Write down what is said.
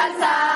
salsa.